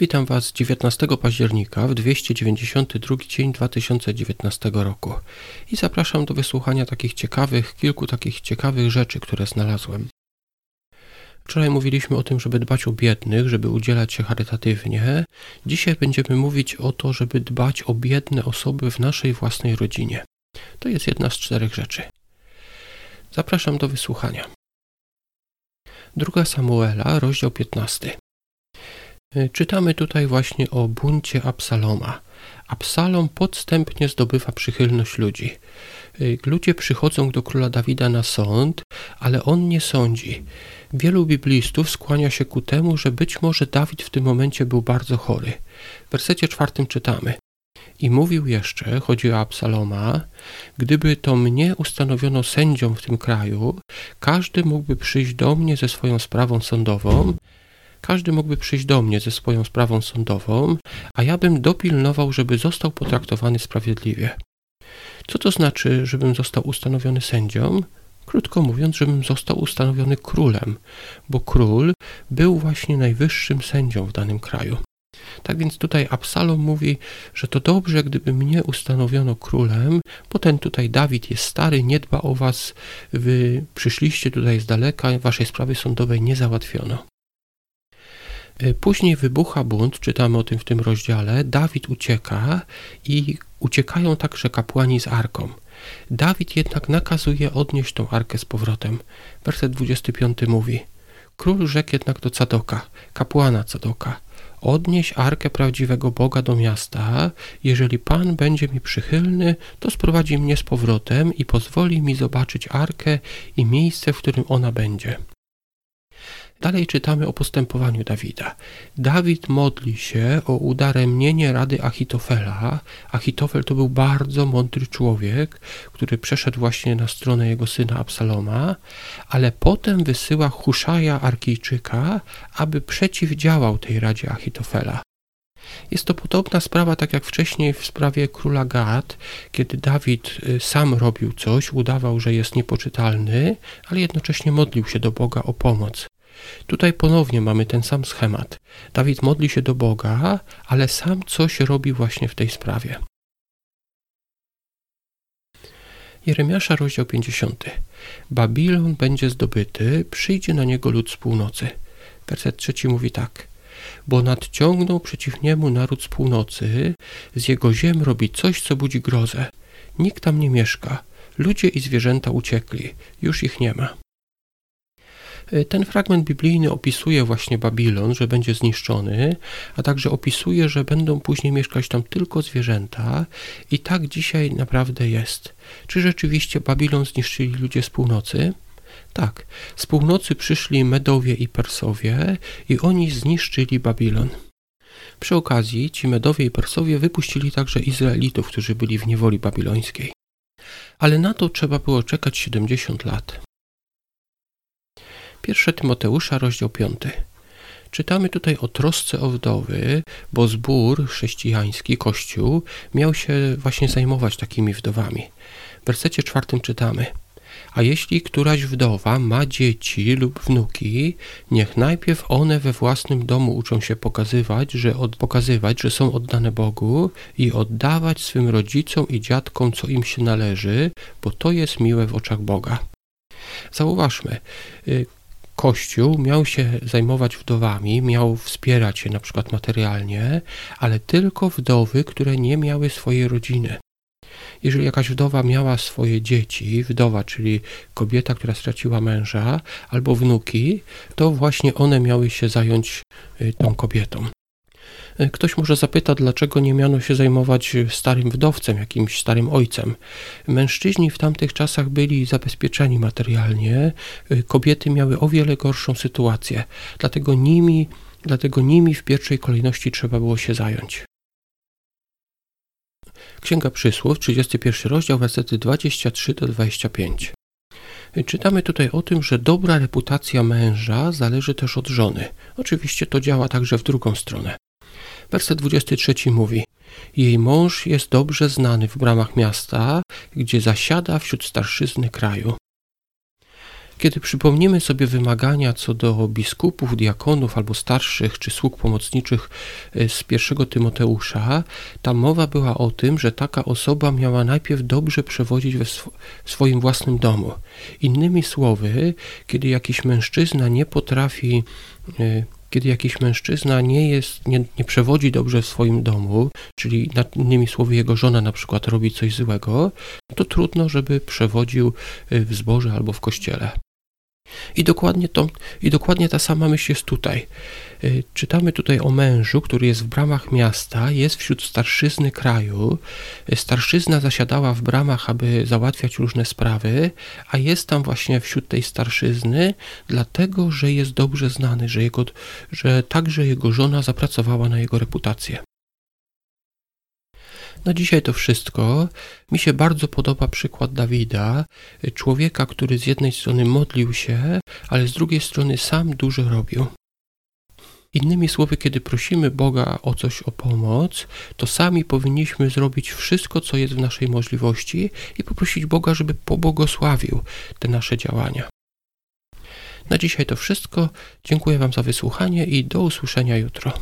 Witam Was 19 października w 292 dzień 2019 roku i zapraszam do wysłuchania takich ciekawych, kilku takich ciekawych rzeczy, które znalazłem. Wczoraj mówiliśmy o tym, żeby dbać o biednych, żeby udzielać się charytatywnie. Dzisiaj będziemy mówić o to, żeby dbać o biedne osoby w naszej własnej rodzinie. To jest jedna z czterech rzeczy. Zapraszam do wysłuchania. Druga Samuela, rozdział 15. E, czytamy tutaj właśnie o buncie Absaloma. Absalom podstępnie zdobywa przychylność ludzi. E, ludzie przychodzą do króla Dawida na sąd, ale on nie sądzi. Wielu biblistów skłania się ku temu, że być może Dawid w tym momencie był bardzo chory. W wersecie czwartym czytamy. I mówił jeszcze, chodzi o Absaloma, gdyby to mnie ustanowiono sędzią w tym kraju, każdy mógłby przyjść do mnie ze swoją sprawą sądową, każdy mógłby przyjść do mnie ze swoją sprawą sądową, a ja bym dopilnował, żeby został potraktowany sprawiedliwie. Co to znaczy, żebym został ustanowiony sędzią? Krótko mówiąc, żebym został ustanowiony królem, bo król był właśnie najwyższym sędzią w danym kraju. Tak więc tutaj Absalom mówi, że to dobrze, gdyby mnie ustanowiono królem, bo ten tutaj Dawid jest stary, nie dba o was, wy przyszliście tutaj z daleka, waszej sprawy sądowej nie załatwiono. E, później wybucha bunt, czytamy o tym w tym rozdziale. Dawid ucieka i uciekają także kapłani z arką. Dawid jednak nakazuje odnieść tą arkę z powrotem. Werset 25 mówi: Król rzekł jednak do Cadoka, kapłana Cadoka: Odnieś arkę prawdziwego Boga do miasta. Jeżeli Pan będzie mi przychylny, to sprowadzi mnie z powrotem i pozwoli mi zobaczyć arkę i miejsce, w którym ona będzie. Dalej czytamy o postępowaniu Dawida. Dawid modli się o udaremnienie rady Achitofela. Achitofel to był bardzo mądry człowiek, który przeszedł właśnie na stronę jego syna Absaloma, ale potem wysyła Huszaja Arkijczyka, aby przeciwdziałał tej radzie Achitofela. Jest to podobna sprawa, tak jak wcześniej w sprawie króla Gad, kiedy Dawid y, sam robił coś, udawał, że jest niepoczytalny, ale jednocześnie modlił się do Boga o pomoc. Tutaj ponownie mamy ten sam schemat. Dawid modli się do Boga, ale sam coś robi właśnie w tej sprawie. Jeremiasza, rozdział 50. Babilon będzie zdobyty, przyjdzie na niego lud z północy. Werset trzeci mówi tak. Bo nadciągnął przeciw niemu naród z północy, z jego ziem robi coś, co budzi grozę. Nikt tam nie mieszka. Ludzie i zwierzęta uciekli, już ich nie ma. Ten fragment biblijny opisuje właśnie Babilon, że będzie zniszczony, a także opisuje, że będą później mieszkać tam tylko zwierzęta i tak dzisiaj naprawdę jest. Czy rzeczywiście Babilon zniszczyli ludzie z północy? Tak, z północy przyszli Medowie i Persowie i oni zniszczyli Babilon. Przy okazji ci Medowie i Persowie wypuścili także Izraelitów, którzy byli w niewoli babilońskiej. Ale na to trzeba było czekać 70 lat. 1 Tymoteusza, rozdział 5. Czytamy tutaj o trosce o wdowy, bo zbór chrześcijański, Kościół, miał się właśnie zajmować takimi wdowami. W wersecie czwartym czytamy a jeśli któraś wdowa ma dzieci lub wnuki, niech najpierw one we własnym domu uczą się pokazywać, że, od, pokazywać, że są oddane Bogu i oddawać swym rodzicom i dziadkom, co im się należy, bo to jest miłe w oczach Boga. Zauważmy, y, Kościół miał się zajmować wdowami, miał wspierać je na przykład materialnie, ale tylko wdowy, które nie miały swojej rodziny. Jeżeli jakaś wdowa miała swoje dzieci, wdowa, czyli kobieta, która straciła męża, albo wnuki, to właśnie one miały się zająć y, tą kobietą. Ktoś może zapyta, dlaczego nie miano się zajmować starym wdowcem, jakimś starym ojcem. Mężczyźni w tamtych czasach byli zabezpieczeni materialnie, kobiety miały o wiele gorszą sytuację, dlatego nimi, dlatego nimi w pierwszej kolejności trzeba było się zająć. Księga Przysłów, 31 rozdział, wersety 23 do 25. Czytamy tutaj o tym, że dobra reputacja męża zależy też od żony. Oczywiście to działa także w drugą stronę. Werset 23 mówi: Jej mąż jest dobrze znany w bramach miasta, gdzie zasiada wśród starszyzny kraju. Kiedy przypomnimy sobie wymagania co do biskupów, diakonów albo starszych czy sług pomocniczych y, z pierwszego Tymoteusza, tam mowa była o tym, że taka osoba miała najpierw dobrze przewodzić we sw swoim własnym domu. Innymi słowy, kiedy jakiś mężczyzna nie potrafi y, kiedy jakiś mężczyzna nie jest, nie, nie przewodzi dobrze w swoim domu, czyli innymi słowy jego żona na przykład robi coś złego, to trudno, żeby przewodził y, w zborze albo w kościele. I dokładnie, to, I dokładnie ta sama myśl jest tutaj. Y, czytamy tutaj o mężu, który jest w bramach miasta, jest wśród starszyzny kraju. Y, starszyzna zasiadała w bramach, aby załatwiać różne sprawy, a jest tam właśnie wśród tej starszyzny, dlatego że jest dobrze znany, że, jego, że także jego żona zapracowała na jego reputację. Na dzisiaj to wszystko. Mi się bardzo podoba przykład Dawida, człowieka, który z jednej strony modlił się, ale z drugiej strony sam dużo robił. Innymi słowy, kiedy prosimy Boga o coś, o pomoc, to sami powinniśmy zrobić wszystko, co jest w naszej możliwości i poprosić Boga, żeby pobłogosławił te nasze działania. Na dzisiaj to wszystko. Dziękuję Wam za wysłuchanie i do usłyszenia jutro.